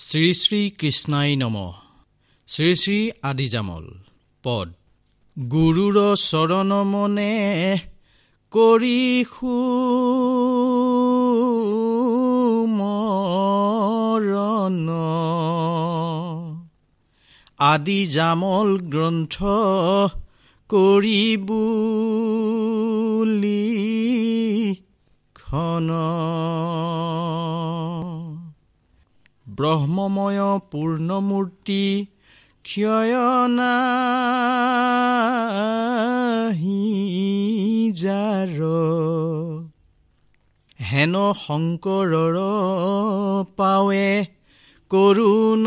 শ্ৰী শ্ৰী কৃষ্ণাই নম। শ্ৰী শ্ৰী আদিজামল। পদ। গুৰুৰ চৰণ মনে কৰিষু মৰণ আদি জামল গ্ৰন্থ কৰিবুলি খন ব্ৰহ্মময় পূৰ্ণমূৰ্তি ক্ষয়নাহি যাৰ। হেন শংকৰৰ পাৱে কৰোণ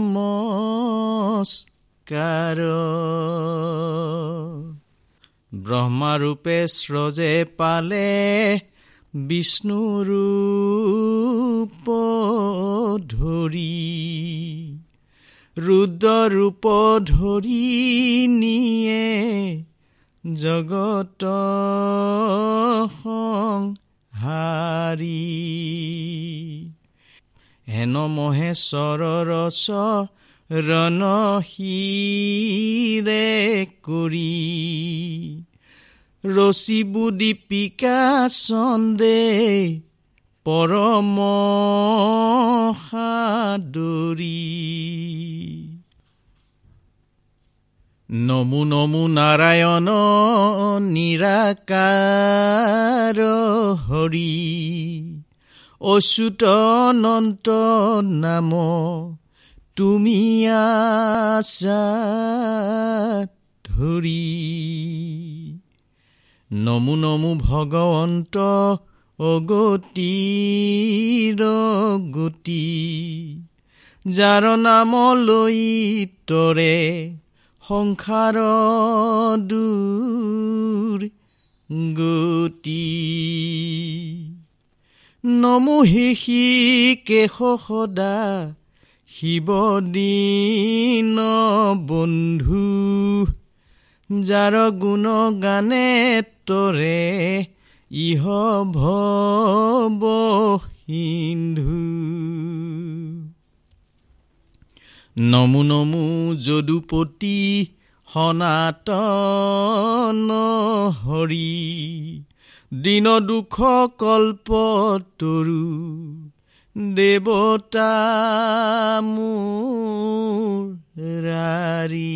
মস্কাৰ। ব্ৰহ্মাৰূপে স্ৰজে পালে বিষ্ণুৰূপ ধৰি ৰুদ্ৰৰূপ ধৰি নিয়ে জগত হাৰি হেন মহেশ্বৰৰ ৰণশিৰে কৰি ৰচিবু দীপিকা চন্দে পৰম সাদৰী। নমু নমু নাৰায়ণ নিৰাকাৰ হৰি অচ্যুত অনন্ত নাম তুমি আছা ধৰি। নমু নমু ভগৱন্ত অগতিৰ গতি। যাৰ নাম লৈ তৰে সংসাৰ দূৰ গতি। নমু হিষি কেশ সদা শিৱ দিন বন্ধু। যাৰ গুণ গানে তৰে ইহ ভৱ সিন্ধু। নমু নমু যদুপতি সনাতন হৰি দিন দুখ কল্প তৰু দেৱতা মুৰাৰী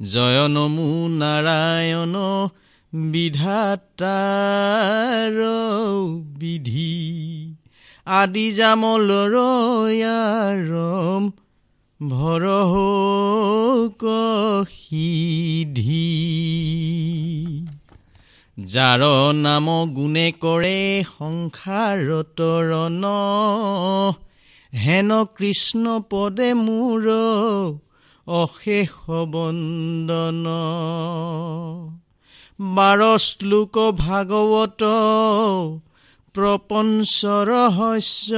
জয় নমু নাৰায়ণ বিধাতাৰ বিধি। আদি জামলৰয়াৰম ভৰহ সিধি। যাৰ নাম গুণে কৰে সংসাৰতৰণ হেন কৃষ্ণ পদে মোৰ অশেষ বন্দন বাৰ শ্লোক ভাগৱত প্ৰপঞ্চৰ শস্য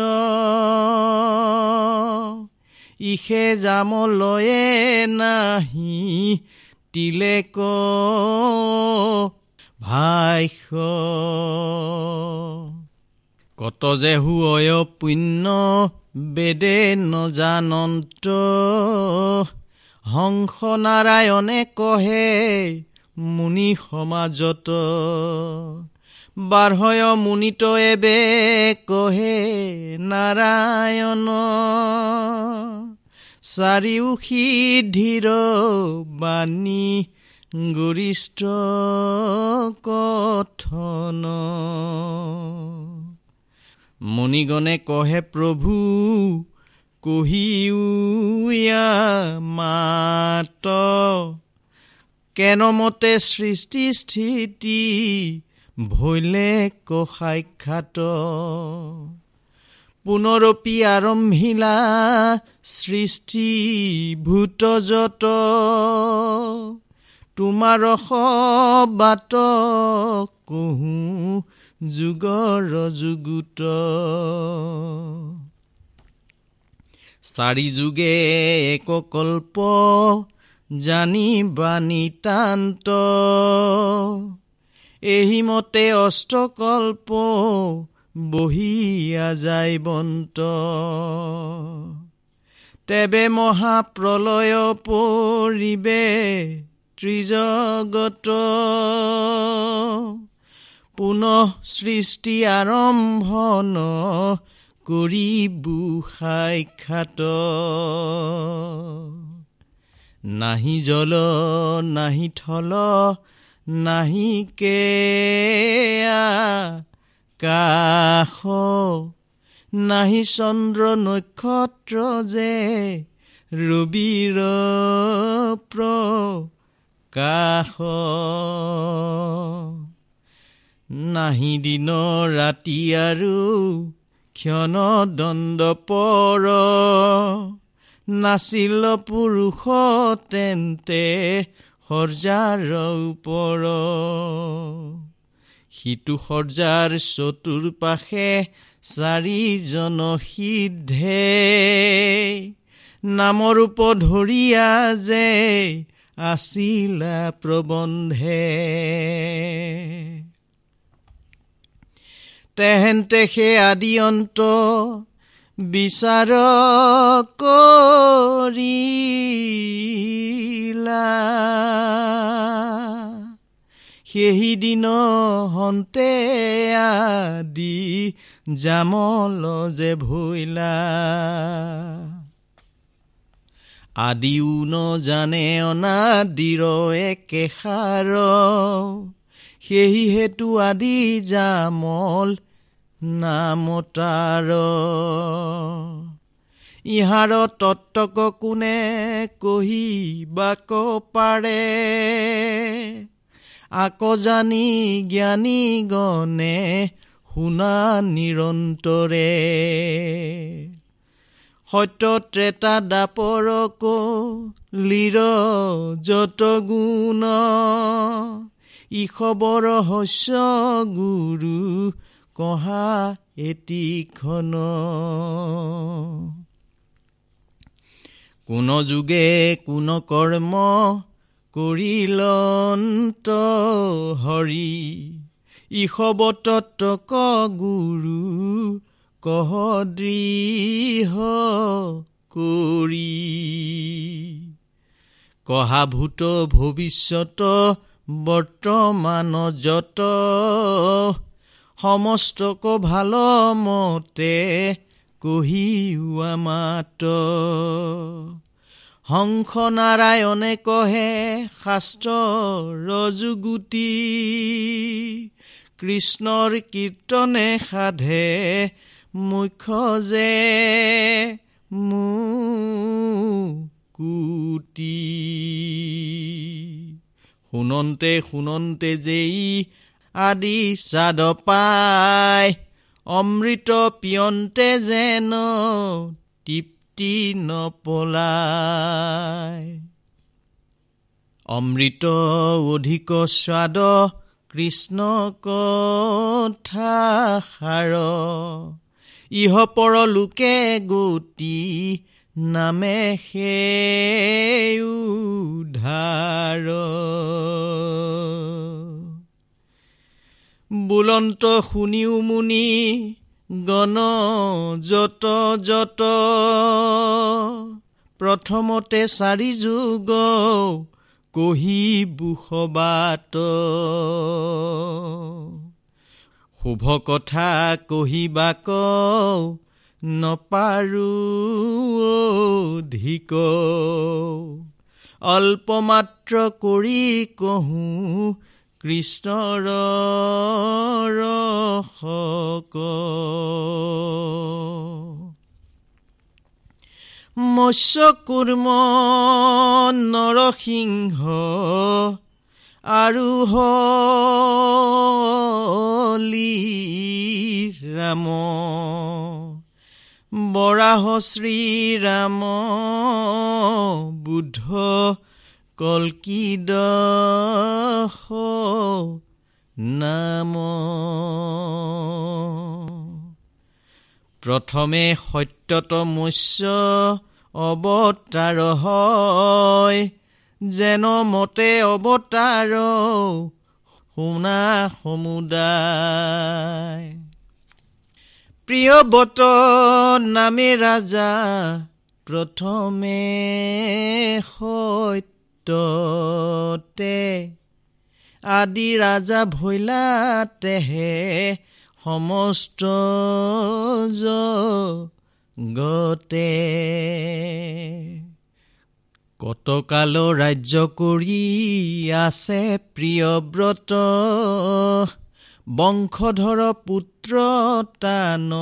ইষে জামলয়ে নাহি তিলেক ভাষ্য। কত যে হুয় পুণ্য বেদে নজানন্ত। হংস নাৰায়ণে কহে মুনি সমাজত বাৰ্হয় মুনিত এবে কহে নাৰায়ণ চাৰিও সিদ্ধিৰ বাণী গৰিষ্ঠ কথন। মণিগণে কহে প্ৰভু কহিউয়া মাত। কেনমতে সৃষ্টি স্থিতি ভৈলে ক সাক্ষাৎ পুনৰপি আৰম্ভিলা সৃষ্টি ভূতজত তোমাৰ বাট কহো যুগৰ যুগুত। চাৰি যুগে এক কল্প জানিবা নিতান্ত। এহিমতে অষ্টকল্প বহিয়া যায় বন্ত। তেবে মহাপ্ৰলয় পৰিবে ত্ৰিজগত। পুনঃ সৃষ্টি আৰম্ভন কৰিবু সাক্ষাত নাহি জল নাহি থল নাহি কে কাষ। নাহি চন্দ্ৰ নক্ষত্ৰ যে ৰবিৰ প্ৰকাশ নাহি দিন ৰাতি আৰু ক্ষণ দণ্ড পৰ নাছিল পুৰুষ তেন্তে সৰ্জাৰ ওপৰ। সিটো সৰ্জাৰ চতুৰ্পাশে চাৰিজন সিদ্ধে। নামৰ ৰূপ ধৰিয়া যে আছিলা প্ৰবন্ধে। তেহেন্তে সে আদি অন্ত বিচাৰ কৰিলা। সেইদিন হন্তে আদি জামল যে ভৈলা আদিও নজানে অনাদিৰ একেষাৰ। সেই হেতু আদি জামল নামতাৰ। ইহাৰ তত্বক কোনে কহিবাক পাৰে? আকৌ জানি জ্ঞানী গণে শুনা নিৰন্তৰে। সত্য ত্ৰেতা দাপৰক লিৰ যত গুণ। ইখবৰ শস্য গুৰু কহা এটিখন কোন যুগে কোন কৰ্ম কৰিলন্ত হৰি। ইষব তত্বক গুৰু কহ দৃহ কৰি। কহাভূত ভৱিষ্যত বৰ্তমান যত সমস্তক ভাল মতে কহিওৱা মাত হংস নাৰায়ণে কহে শাস্ত্ৰ ৰজুগুটি কৃষ্ণৰ কীৰ্তনে সাধে মুখ্য যে মুকুটি শুনন্তে শুনন্তে যেই আদি চাদ পায় অমৃত পিয়ন্তে যেন তৃপ্তি নপলায় অমৃত অধিক স্বাদ কৃষ্ণ কথাষাৰ। ইহ পৰলোকে গতি নামে সেই উদ্ধাৰ বুলন্ত শুনিও মুনি গণ যত যত। প্ৰথমতে চাৰি যুগ কহি বুসবাত শুভ কথা কহিবাক নপাৰো অধিক। অল্পমাত্ৰ কৰি কহোঁ কৃষ্ণৰ ৰসক। মৎস্য কুৰ্ম নৰসিংহ আৰু হলি ৰাম বৰাহ শ্ৰীৰাম বুদ্ধ কলকিদ নাম প্ৰথমে সত্যত মৎস্য অৱতাৰ হয় যেন মতে অৱতাৰ শুনা সমুদায়। প্ৰিয় বত নামে ৰাজা প্ৰথমে সত্যতে আদি ৰাজা ভৈলাতেহে সমস্ত গতে কতকাল ৰাজ্য কৰি আছে প্ৰিয় ব্ৰত? বংশধৰ পুত্ৰ টান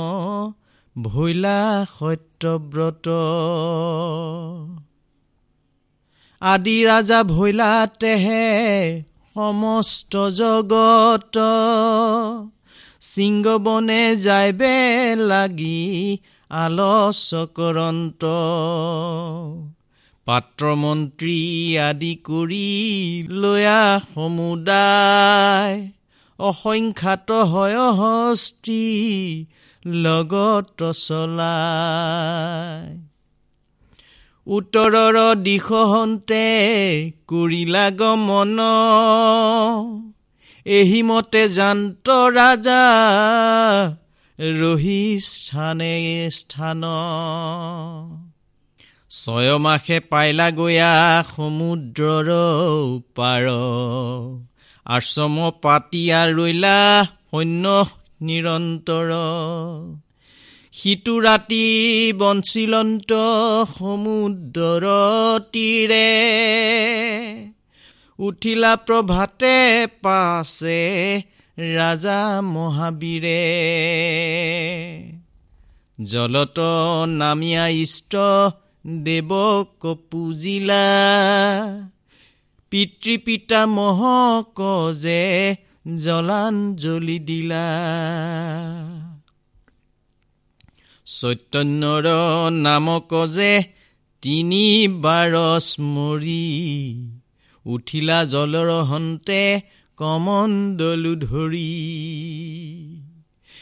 ভৈলা সত্যব্ৰত। আদি ৰাজা ভৈলাতেহে সমস্ত জগত। সিংগবনে যাইবে লাগি আলচকৰন্ত পাত্ৰমন্ত্ৰী আদি কৰি লয়া সমুদায়। অসংখ্যাত হয় হস্তি লগত চলাই উত্তৰৰ দিশহন্তে কৰিলা গমন। এহিমতে জান্ত ৰাজা ৰহি স্থানে স্থান। ছয়মাসে পাইলা গয়া সমুদ্ৰৰ পাৰ। আশ্ৰম পাতিয়া ৰৈলা সৈন্য নিৰন্তৰ। সিটো ৰাতি বঞ্চিলন্ত সমুদ্ৰৰ তীৰে উঠিলা প্ৰভাতে পাছে ৰাজা মহাবীৰে। জলত নামিয়া ইষ্ট দেৱক পুজিলা। পিতৃ পিতা মহক যে জলাঞ্জলি দিলা। চৈতন্যৰ নামক যে তিনি বাৰ স্মৰি উঠিলা জলৰ হন্তে কমণ্ডলু ধৰি।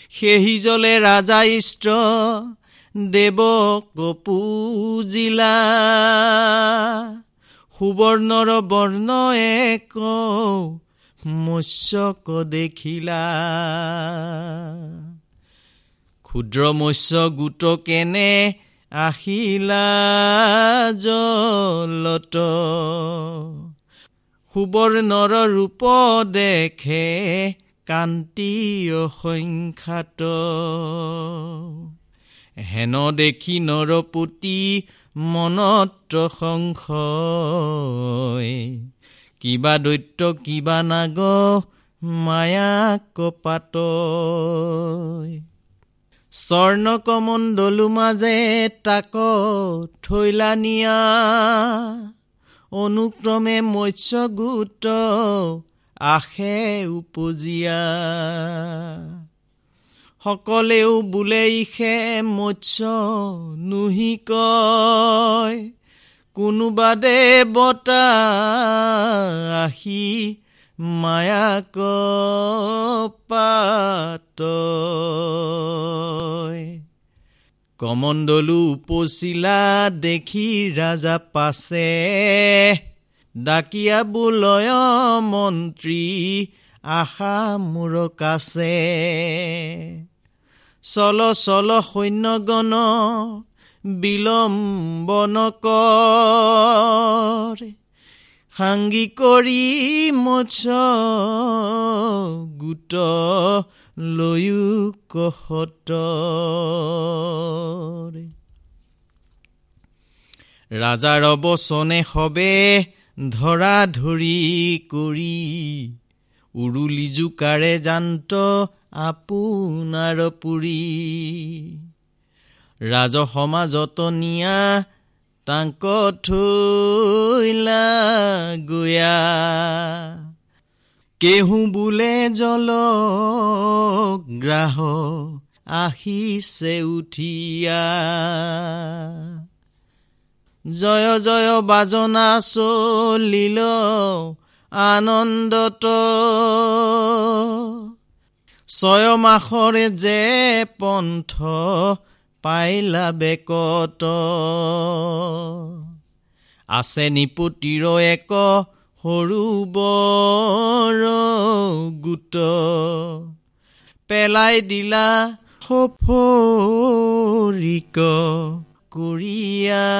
সেহি জলে ৰাজা ইষ্ট দেৱক পূজিলা। সুবৰ্ণৰ বৰ্ণ এক মৎস্যক দেখিলা। ক্ষুদ্ৰ মৎস্য গোট কেনে আহিলা জলত? সুবৰ্ণৰ ৰূপ দেখে কান্তি অসংখ্যাত হেন দেখি নৰপতি মনত সংশয়। কিবা দৈত্য কিবা নাগ মায়া কপাত স্বৰ্ণকমণ্ডলো মাজে তাক থৈলা নিয়া। অনুক্ৰমে মৎস্য গোট আশে উপজীয়া। সকলেও বোলে ইষে মৎস্য নুহি কয় কোনোবা দেৱতা আহি মায়াক কমণ্ডলো উপচিলা দেখি ৰাজা পাছে। ডাকিয়া বোলয় মন্ত্ৰী আশা মোৰ কাছে চল চল সৈন্যগণ বিলম্বন কৰ। সাংগী কৰি মৎস্য গোট লৈও কহত। ৰাজাৰ বচনে সবে ধৰা ধৰি কৰি উৰুলি জোকাৰে জান্ত আপোনাৰ পুৰি। ৰাজ সমাজত নিয়া তাংক থৈলা গয়া কেহু বোলে জল গ্ৰাহ আহিছে উঠিয়া। জয় জয় বাজনা চলিল আনন্দত। ছয় মাসৰে যে পন্থ পাইলা বেকত আছে নিপুতিৰ এক সৰু বৰ গোট। পেলাই দিলা সফৰিক কৰিয়াস্ফুট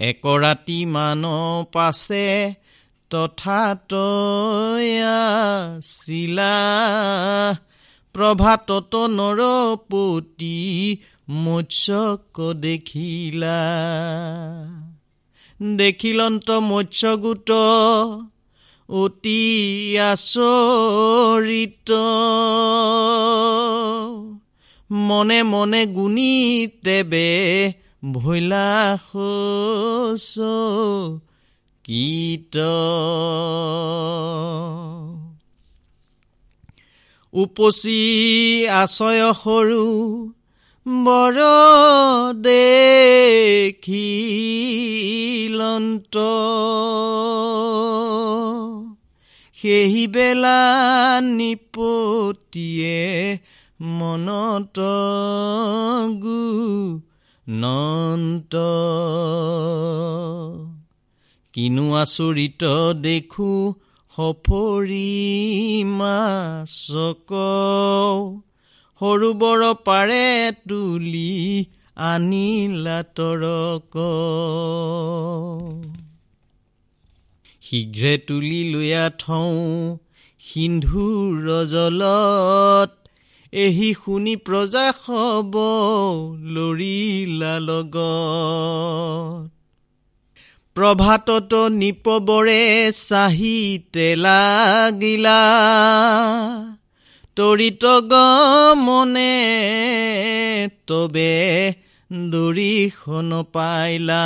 একৰাতি মান পাছে তথাতয়া প্ৰভাতত নৰপতি মৎস্যক দেখিলা। দেখিলন্ত মৎস্যগোট অতি আচৰিত। মনে মনে গুণী তেবে ভৈলা কীত উপচি আচয় সৰু বৰ দেখিলন্ত। সেই বেলা নিপতিয়ে মনত গু নন্ত। কিনো আচৰিত দেখো সফৰি মাছক সৰু বৰ পাৰে তুলি আনিলা তৰক। শীঘ্ৰে তুলি লৈয়া থওঁ সিন্ধুৰ জলত। এহি শুনি প্ৰজা খব লৰিলা লগত। প্ৰভাতত নিপবৰে চাহিতে লাগিলা। তৰিত গমনে তবে দৰিখন পাইলা।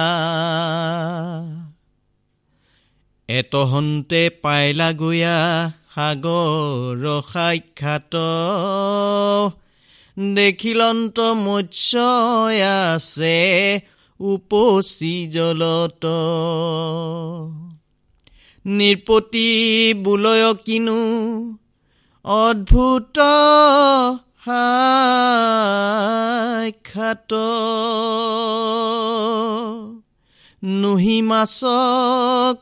এতহন্তে পাইলা গয়া সাগৰ সাক্ষাৎ। দেখিলন্ত মৎস্য আছে উপচি জলত নিৰ্পতি বোলয় কিনো অদ্ভুত সাক্ষাত। নুহি মাছ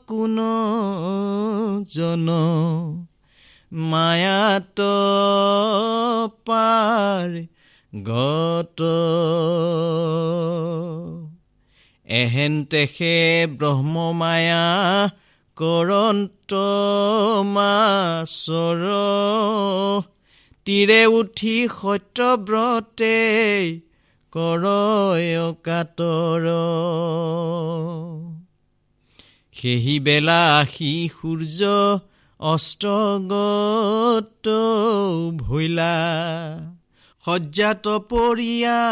কোন জন মায়াত পাৰ গত। এহেন তেখে ব্ৰহ্মমায়া কৰন্ত মাছৰ তীৰে উঠি সত্যব্ৰতে কৰয় কাতৰ সেহি বেলা আহি সূৰ্য অস্তগত ভৈলা সজ্জাত পৰিয়া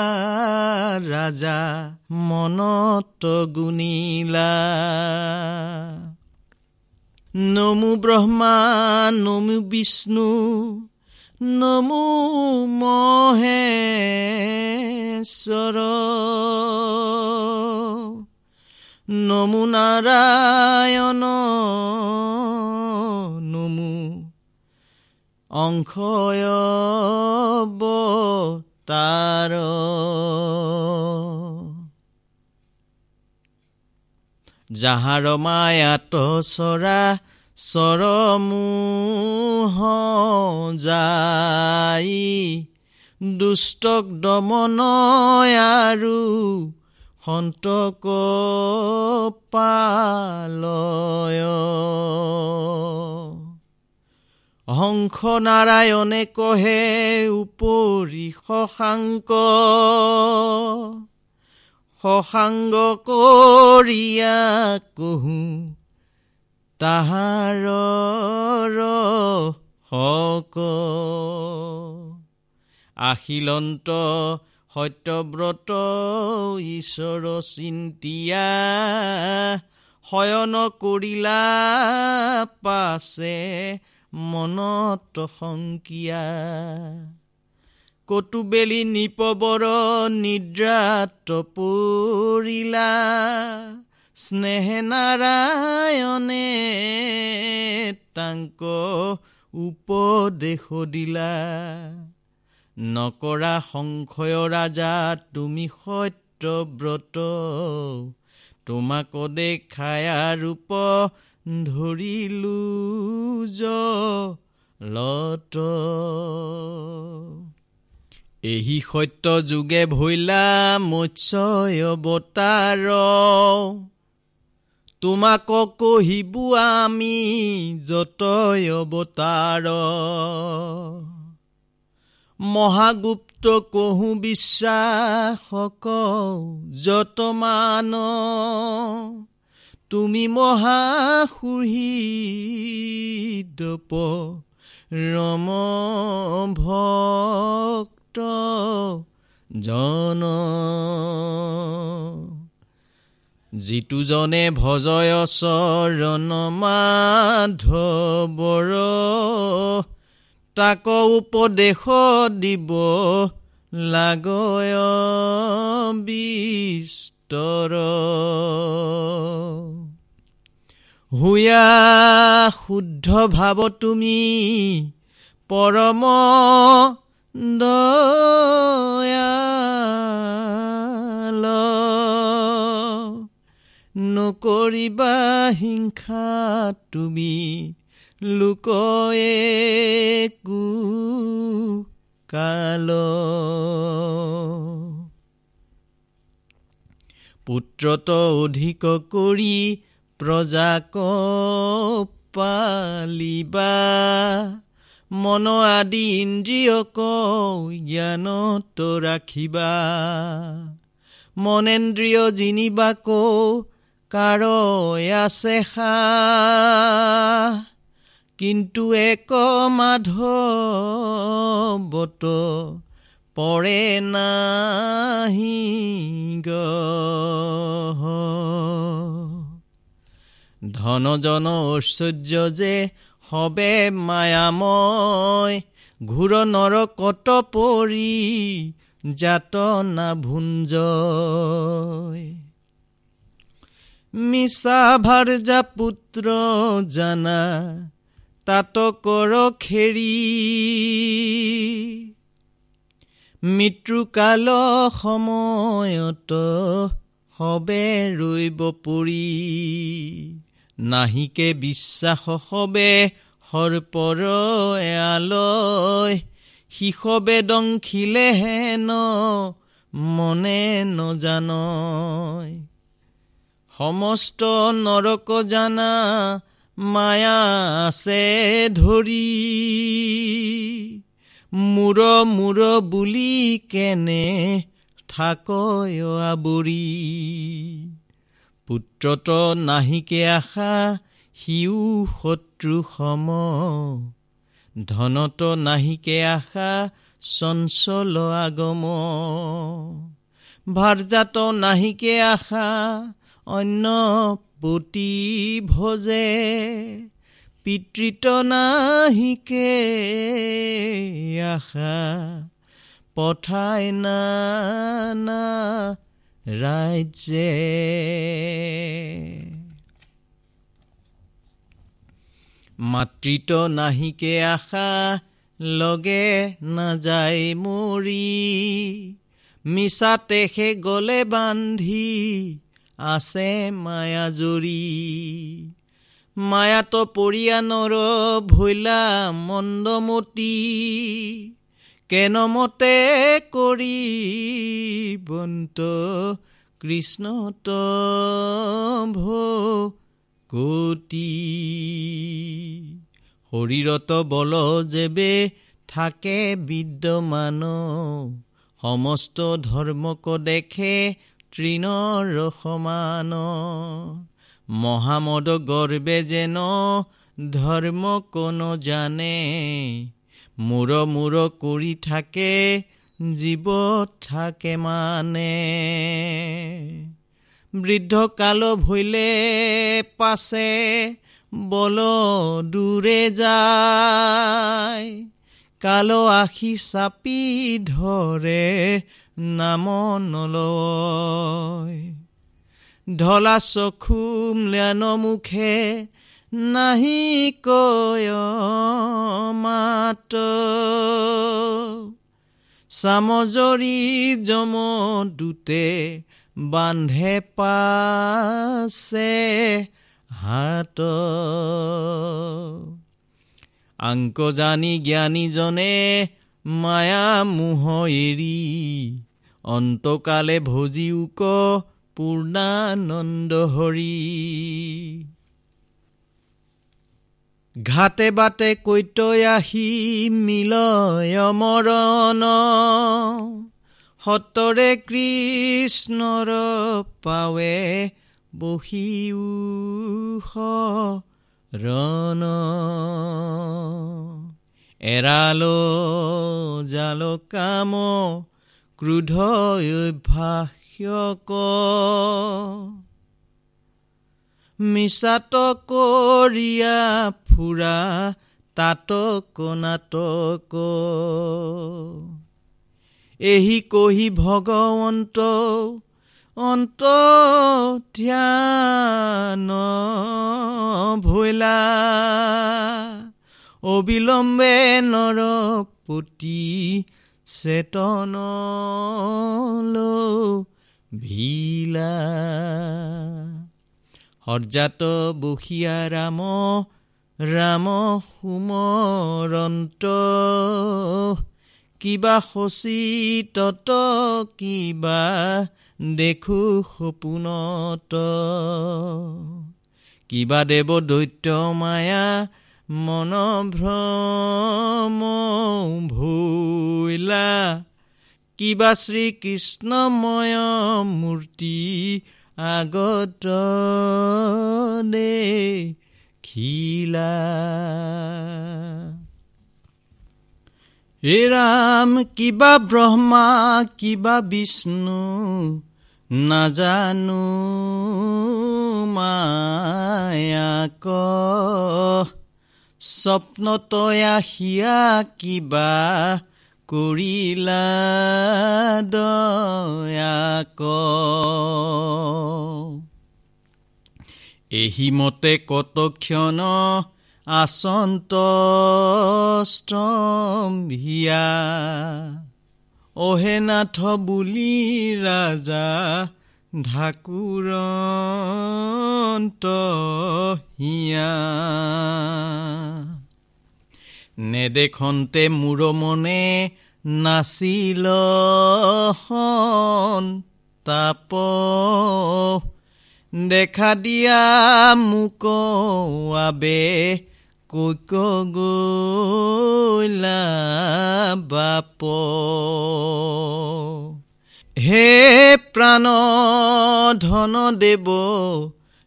ৰাজা মনত গুণিলা। নমো ব্ৰহ্মা নমো বিষ্ণু নমো মহেশ্বৰ। নমো নাৰায়ণ। অংশয় তাৰ যাহাৰ মায়াত চৰা চৰমোহ যাই দুষ্টক দমন আৰু সন্তক পালয়। হংস নাৰায়ণে কহে উপৰি শশাংক শশাংগ কৰিয়া কহো তাহাৰ হক আশিলন্ত সত্যব্ৰত ঈশ্বৰ চিন্তিয়া শয়ন কৰিলা পাছে মনত শংকীয়া কটুবেলি নিপবৰ নিদ্ৰাত পৰিলা স্নেহে নাৰায়ণে তাংক উপদেশ দিলা। নকৰা সংশয় ৰাজা তুমি সত্যব্ৰত। তোমাক দেখায়া ৰূপ ধৰিলো লত এহি সত্য যোগে ভৈলা মৎস্য অৱতাৰ। তোমাক কহিবো আমি যতয় অৱতাৰ। মহাগুপ্ত কহো বিশ্বাসক যতমান। তুমি মহাসুহৃদপ ৰম ভক্ত জন। যিটোজনে ভজয় চৰণ মাধৱৰ তাক উপদেশ দিব লাগয় বিস্তৰ। হুয়া শুদ্ধ ভাৱ তুমি পৰম দয়াল। নকৰিবা হিংসা তুমি লোকয়ে কু কাল। পুত্ৰত অধিক কৰি প্ৰজাক পালিবা মন আদি ইন্দ্ৰিয়ক জ্ঞানত ৰাখিবা। মনেন্দ্ৰিয় জিনিবাক কাৰ আছে কিন্তু এক মাধৱত পৰে নাহি গ। ধনজন ঐশ্বৰ্য যে সবে মায়াময় ঘূৰ নৰ কত পৰি যাতনা ভুঞ্জ মিছা ভাৰ্যা পুত্ৰ জানা তাতকৰ খেৰি। মৃত্যুকাল সময়ত সবে ৰৈব পৰি। নাহিকে বিশ্বাস সবে সৰ্পৰ এয়ালয়। শিশবে দংখিলে হেন মনে নজানয়। সমস্ত নৰক জানা মায়া আছে ধৰি। মূৰ মূৰ বুলি কেনে থাকয় আবৰি পুত্ৰত নাহিকে আশা সিও শত্ৰু সম। ধনত নাহিকে আশা চঞ্চল আগম। ভাৰ্যাত নাহিকে আশা অন্য পতি ভজে। পিতৃত নাহিকে আশা পঠাই না ৰাজ্যে। মাতৃত নাহিকে আশা লগে নাযায় মৰি। মিছাতে সে গলে বান্ধি আছে মায়া জৰি। মায়াত পৰিয়ানৰ ভৈলা মন্দমতী কেনমতে কৰি বন্ত কৃষ্ণত ভতি শৰীৰত বল যেবে থাকে বিদ্যমান সমস্ত ধৰ্মক দেখে তৃণৰ সমান মহামদ গৰ্বে যেন ধৰ্ম কোনো জানে মূৰ মূৰ কৰি থাকে জীৱ থাকে মানে। বৃদ্ধ কাল ভৈলে পাছে বল দূৰে যায়। কাল আশী চাপি ধৰে নাম নলয়। ঢলা চখুম লেন মুখে নাহি কয় মাত। চামজৰি জম দুতে বান্ধে পাছে হাত। আংক জানি জ্ঞানীজনে মায়া মোহ এৰি অন্তকালে ভজিওক পূৰ্ণানন্দ হৰি। ঘাটে বাটে কৈতৈ আহি মিলয় মৰণ। সতৰে কৃষ্ণৰ পাৱে বহিও ৰণ। এৰাল জাল কাম ক্ৰোধ অভ্যাসক। মিছাত কৰিয়া ফুৰা তাতক নাটক। এহি কহি ভগৱন্ত অন্ত ধ্যান ভৈলা। অবিলম্বে নৰপতি চেতন ভিলা। সৰ্জাত বসিয়া ৰাম ৰাম সুমৰন্ত। কিবা শচী তত কিবা দেখো সপোনত। কিবা দেৱ দৈত্য মায়া মন ভ্ৰম ভৈলা কিবা শ্ৰীকৃষ্ণময় মূৰ্তি আগত খিলা। হে ৰাম কিবা ব্ৰহ্মা কিবা বিষ্ণু নাজানো মায়াক স্বপ্নতয়া সিয়া কিবা কৰিলা দয়াক এহিমতে কতক্ষণ আচন্ত অহেনাথ বুলি ৰাজা ঢাকুৰন্ত হিয়া নেদেখন্তে মূৰ মনে নাছিল তাপ। দেখা দিয়া মোক আবে কৈক বাপ হে প্ৰাণ ধন দেৱ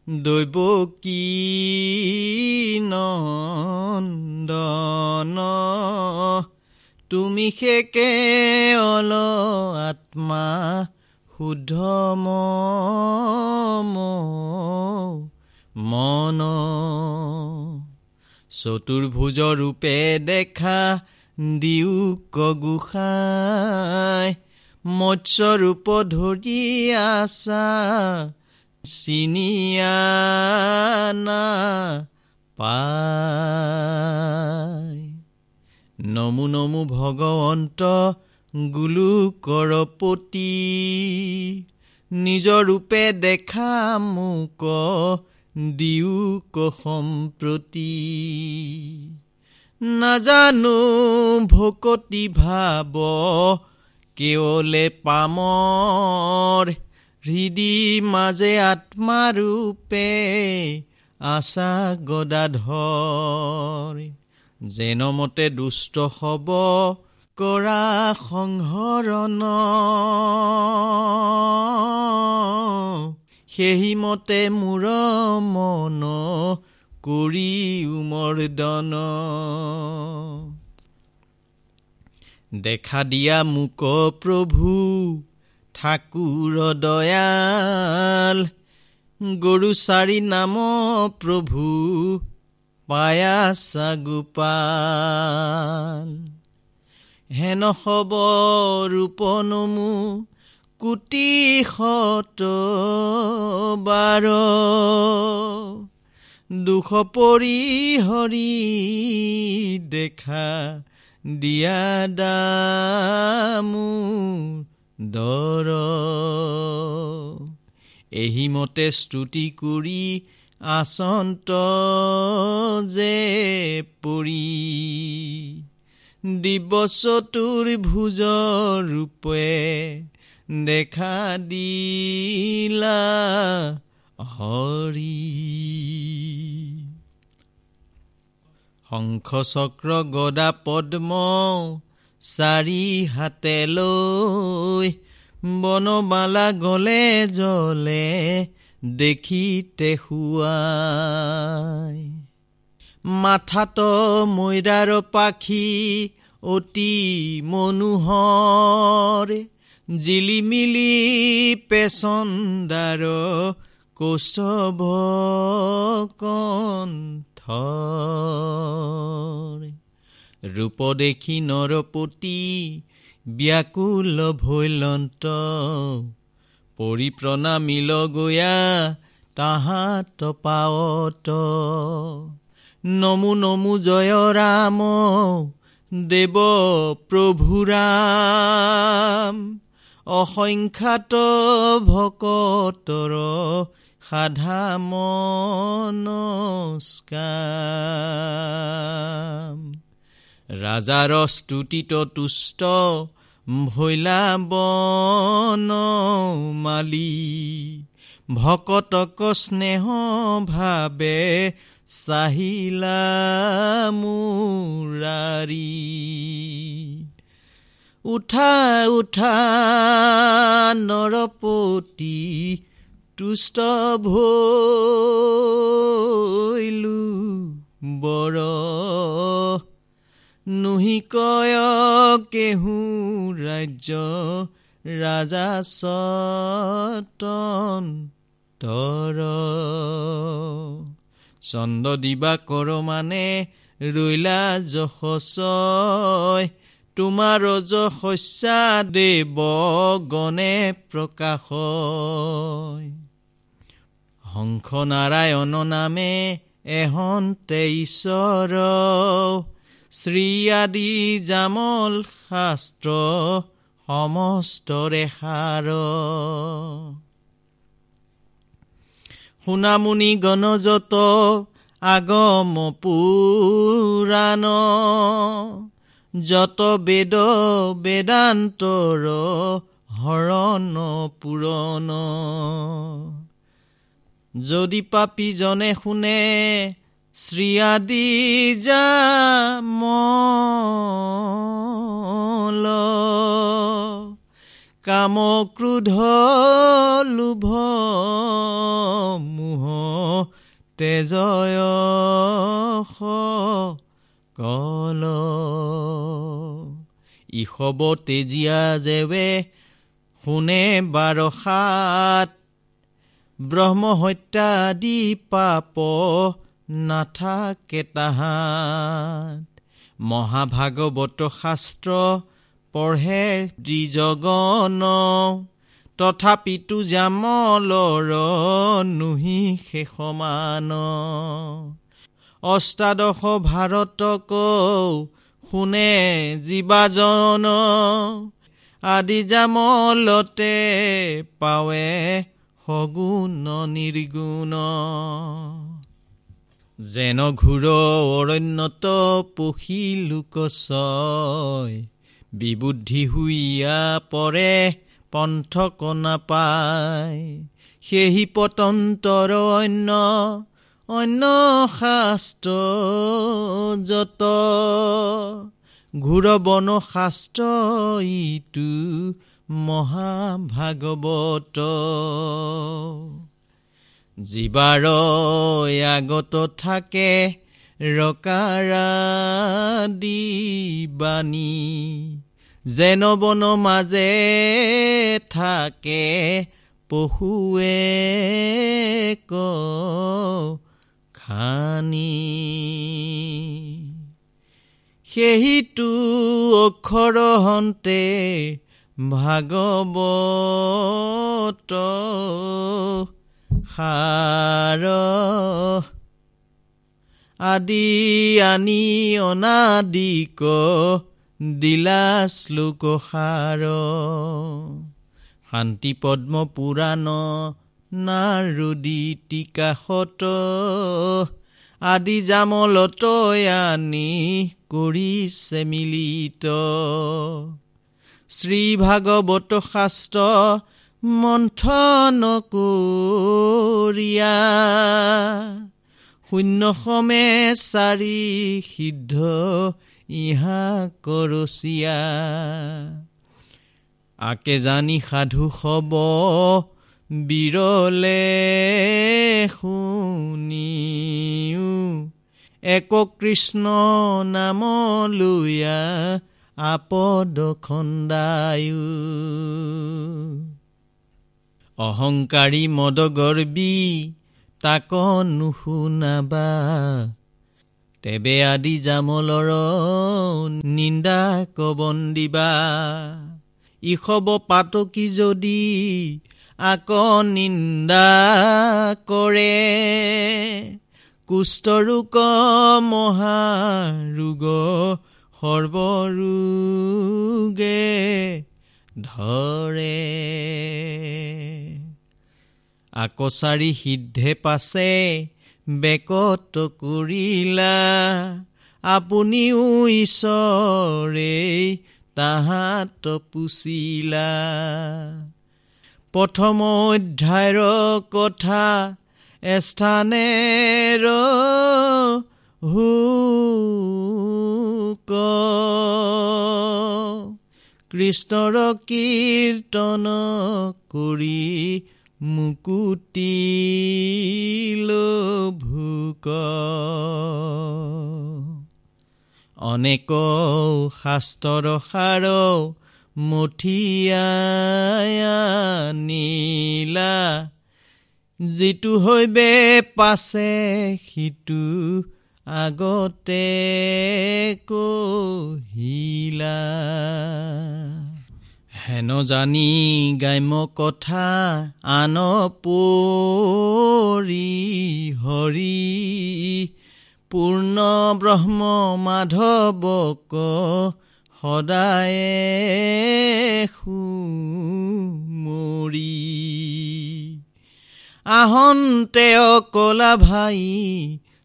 দৈৱ কি নন্দন? তুমি সেকে অল আত্মা শুদ্ধ মন। চতুৰ্ভুজ ৰূপে দেখা দিও কগোসাই মৎস্যৰূপ ধৰি আছা চিনিয়া পাই। নমু নমু ভগৱন্ত গুলু কৰপতি নিজৰ ৰূপে দেখা মোক দিও সম্প্ৰতি। নাজানো ভকতি ভাৱ কেৱলে পামৰ হৃদি মাজে আত্মাৰূপে আশা গদাধৰ যেনমতে দুষ্ট হব কৰা সংহৰণ সেইমতে মূৰ মন কৰি উমৰ্দন দেখা দিয়া মোক প্ৰভু ঠাকুৰ দয়াল গৰু চাৰি নাম প্ৰভু পায়াছা গোপাল। হেন হব ৰূপনমু কোটি শত বাৰ। দুখ পৰি হৰি দেখা দিয়া দামু দৰ। এহিমতে স্তুতি কৰি আচন্ত যে পৰি। দিৱসটোৰ ভোজৰ ৰূপে দেখা দিলা হৰি। শংখ চক্ৰ গদা পদ্ম চাৰি হাতে লৈ বনমালা গলে জলে দেখিতে শুৱাই। মাথাত মৈৰাৰ পাখি অতি মনোহৰ। জিলিমিলি পেচন্দাৰ কৌস্তভ কণ্ঠ ৰূপ দেখি নৰপতি ব্যাকুল ভৈলন্ত পৰিপ্ৰণামিল গয়া তাহাত পাৱত নমু নমু জয় ৰাম দেৱ প্ৰভু ৰাম। অসংখ্যাত ভকতৰ সাধা মনস্কাৰ ৰাজাৰ স্তুতিত তুষ্ট ভৈলা বন মালি। ভকতক স্নেহ ভাবে চাহিলা মুৰাৰী। উঠা উঠা নৰপতি তুষ্ট ভৈলু বৰ। নুহি কয় কেহু ৰাজ্য ৰাজা চতন তৰ। চন্দ দিবা কৰ মানে ৰৈলা যশস্য তোমাৰ যশস্যা দেৱ গণে প্ৰকাশ। হংস নাৰায়ণ নামে এহন্তে ঈশ্বৰ। শ্ৰী আদি জামল শাস্ত্ৰ সমস্তৰে সাৰ শুনামুনি গণযত আগম পুৰাণ। যত বেদ বেদান্তৰ হৰণ পুৰণ। যদি পাপীজনে শুনে শ্ৰী আদি যামল কাম ক্ৰোধ লোভ মোহ তেজয় কল। ইষব তেজীয়া জেৱে শুনে বাৰসাত ব্ৰহ্ম হত্যা আদি পাপ নাথাকে তাহাত। মহাভাগৱত শাস্ত্ৰ পঢ়ে দ্বিজগণ। তথাপিতো জামলৰ নুহি শেষমান। অষ্টাদশ ভাৰতক শুনে জীৱাজন আদি জামলতে পাৱে সগুণ নিৰ্গুণ। যেন ঘূৰ অৰণ্যত পশী লোকচয় বিবুদ্ধি শুইয়া পৰে পন্থক নাপায় সেহি পতন্তৰ অন্য অন্য শাস্ত্ৰ যত ঘূৰ বন শাস্ত্ৰ ইটো মহাভাগৱত। জীৱাৰ আগত থাকে ৰকাৰা দিবানী যেন বন মাজে থাকে পশুৱে ক খানি সেহিটো অক্ষৰ হন্তে ভাগৱত সাৰ আদি আনি অনাদিক দিলা শ্লোক সাৰ শান্তি পদ্ম পুৰাণ নাৰদী টিকাশত আদি জামলতৈ আনি কৰিছে মিলিত। শ্ৰীভাগৱত শাস্ত্ৰ মন্থন কৰিয়া শূন্য সমে চাৰি সিদ্ধ ইহা কৰচীয়া। আকে জানি সাধু সব বিৰলে শুনিও এক কৃষ্ণ নাম লুয়া আপদ খন্দায়ু। অহংকাৰী মদগৰ্বী তাক নুশুনাবা তেবে আদি জামলৰ নিন্দা কবন দিবা ইষব পাতকি যদি আক নিন্দা কৰে। কুষ্ঠৰোগ মহাৰোগ সৰ্বৰোগে ধৰে। আকচাৰি সিদ্ধে পাছে বেকত কৰিলা। আপুনিও ঈশ্বৰেই তাহাত পুচিলা। প্ৰথম অধ্যায়ৰ কথা এস্থানেৰ হুক কৃষ্ণৰ কীৰ্তন কৰি মুকুতি ভোক। অনেক শাস্ত্ৰৰ সাৰ মঠিয়ানীলা যিটো হৈবে পাছে সিটো আগতে কহিলা। হেন জানি গ্ৰাম্য কথা আন পৰি হৰি পূৰ্ণ ব্ৰহ্ম মাধৱক সদায়ে সুমৰি। আহন্তে অকলা ভাই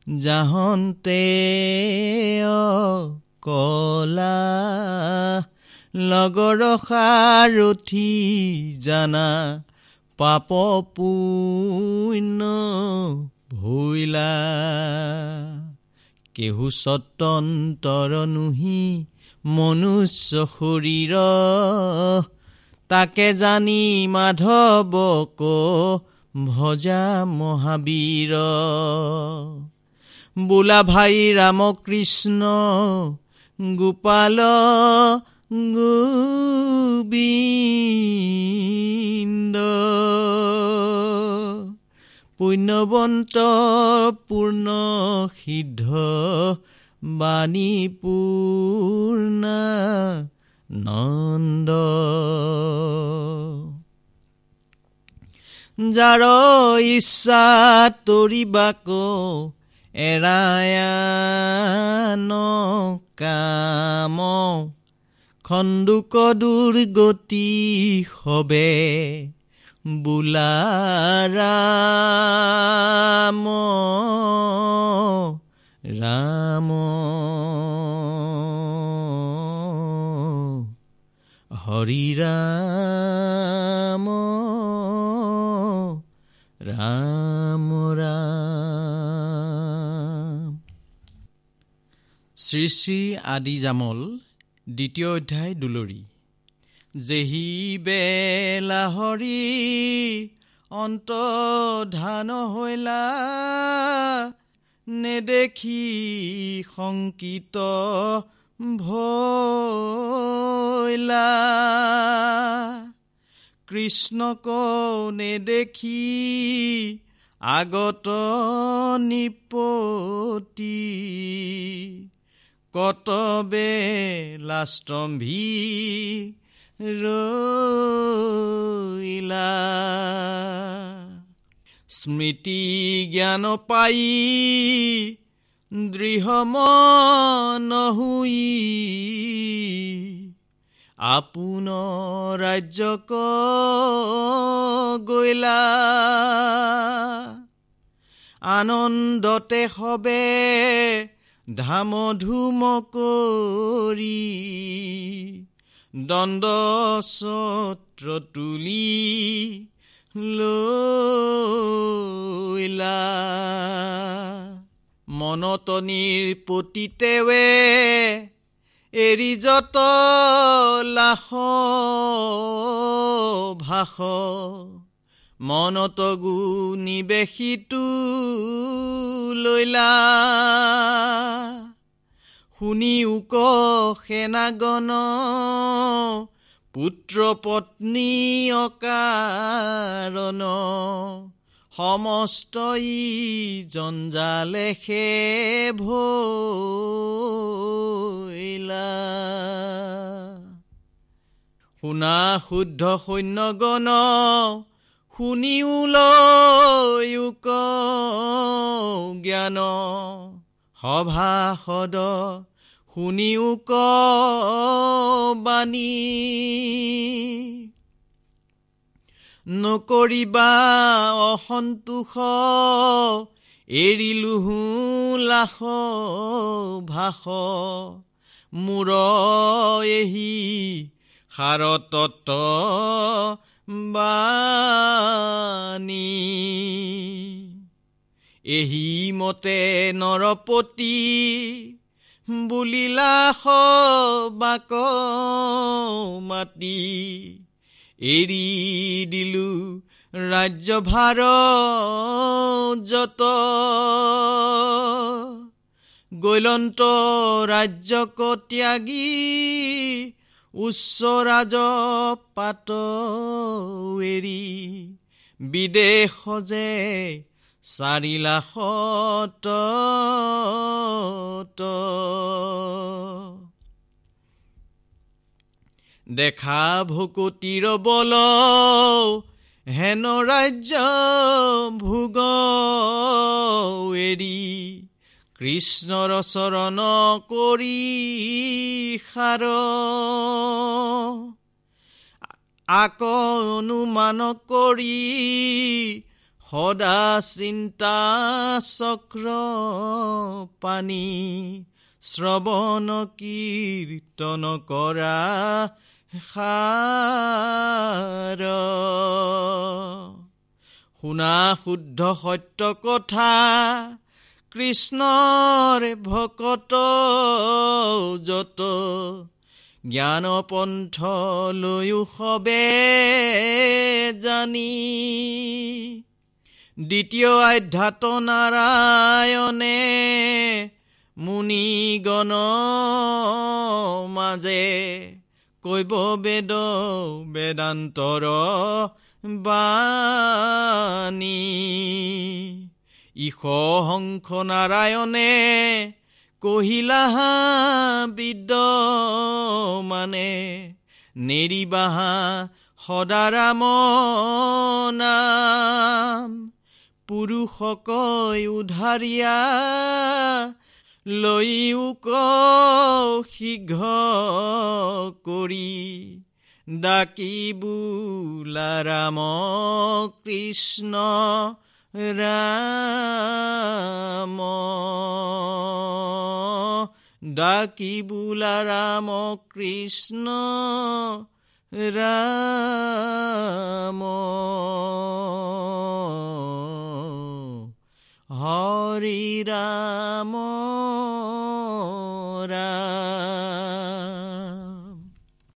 যাহন্তে কলা লগৰ সাৰথি জানা পাপ পুণ্য ভৈলা কেহু স্বতন্তৰ নুহি মনুষ্য শৰীৰ। তাকে জানি মাধৱক ভজা মহাবীৰ। বোলা ভাই ৰামকৃষ্ণ গোপাল গোবিন্দ। পুণ্যৱন্ত পূৰ্ণ সিদ্ধ বাণী পূৰ্ণ নন্দ। যাৰ ইচ্ছা তৰিবাক এৰায়ান কাম। খন্দুক দুৰ্গতি সবে বোলা ৰাম। হৰি ৰাম। ৰাম ৰাম। শ্ৰী শ্ৰী আদি জামল দ্বিতীয় অধ্যায় দুলৰি। জেহি বেলাহৰি অন্ত ধান হৈলা নেদেখি শংকিত ভৈলা কৃষ্ণক নেদেখি আগত নিপতি। কতবে লাষ্টম্ভি ৰইলা। স্মৃতি জ্ঞান পাই দৃঢ় মন হুই। আপোন ৰাজ্যক গৈলা আনন্দতে সবে ধাম ধুম কৰি দণ্ড ছত্ৰ তুলি লৈলা মনতনিৰ পতিতেৱে এৰি যত লাখ ভাষ। মনত গু নিবেশিতো লৈলা শুনি উক সেনাগণ পুত্ৰ পত্নী অকাৰণ। সমস্ত ই জঞ্জালে সে ভৈলা। শুনা শুদ্ধ সৈন্যগণ শুনিও লয়ুক জ্ঞান। সভাসদ শুনিও ক বাণী। নকৰিবা অসন্তোষ এৰিলোহো লাখ ভাষ। মূৰ এহি সাৰতত বাণী। এহি মতে নৰপতি বুলিলা বাক মাতি এৰি দিলো ৰাজ্যভাৰ যত। গৈলন্ত ৰাজ্যক ত্যাগী উচ্চ ৰাজ পাত এৰি বিদেশ যে চাৰি লাখত দেখা ভকুতিৰ বল হেন ৰাজ্য ভোগ এৰি কৃষ্ণৰ চৰণ কৰি সাৰ। আক অনুমান কৰি সদা চিন্তা চক্ৰ পানী শ্ৰৱণ কীৰ্তন কৰা শুনা শুদ্ধ সত্য কথা কৃষ্ণৰ ভকত যত জ্ঞান পন্থ লৈও সবে জানি। দ্বিতীয় আধ্যাত নাৰায়ণে মুনিগণ মাজে কৈব বেদ বেদান্তৰ বাণী। ইষ শংখ নাৰায়ণে কহিলা বিদ্য মানে নেৰিবাহা সদাৰাম নাম। পুৰুষক উধাৰিয়া লৈও শীঘ্ৰ কৰি। ডাকি বোলা ৰাম কৃষ্ণ ৰাম। ডাকি বোলা ৰাম কৃষ্ণ ৰাম হৰি ৰাম ৰাম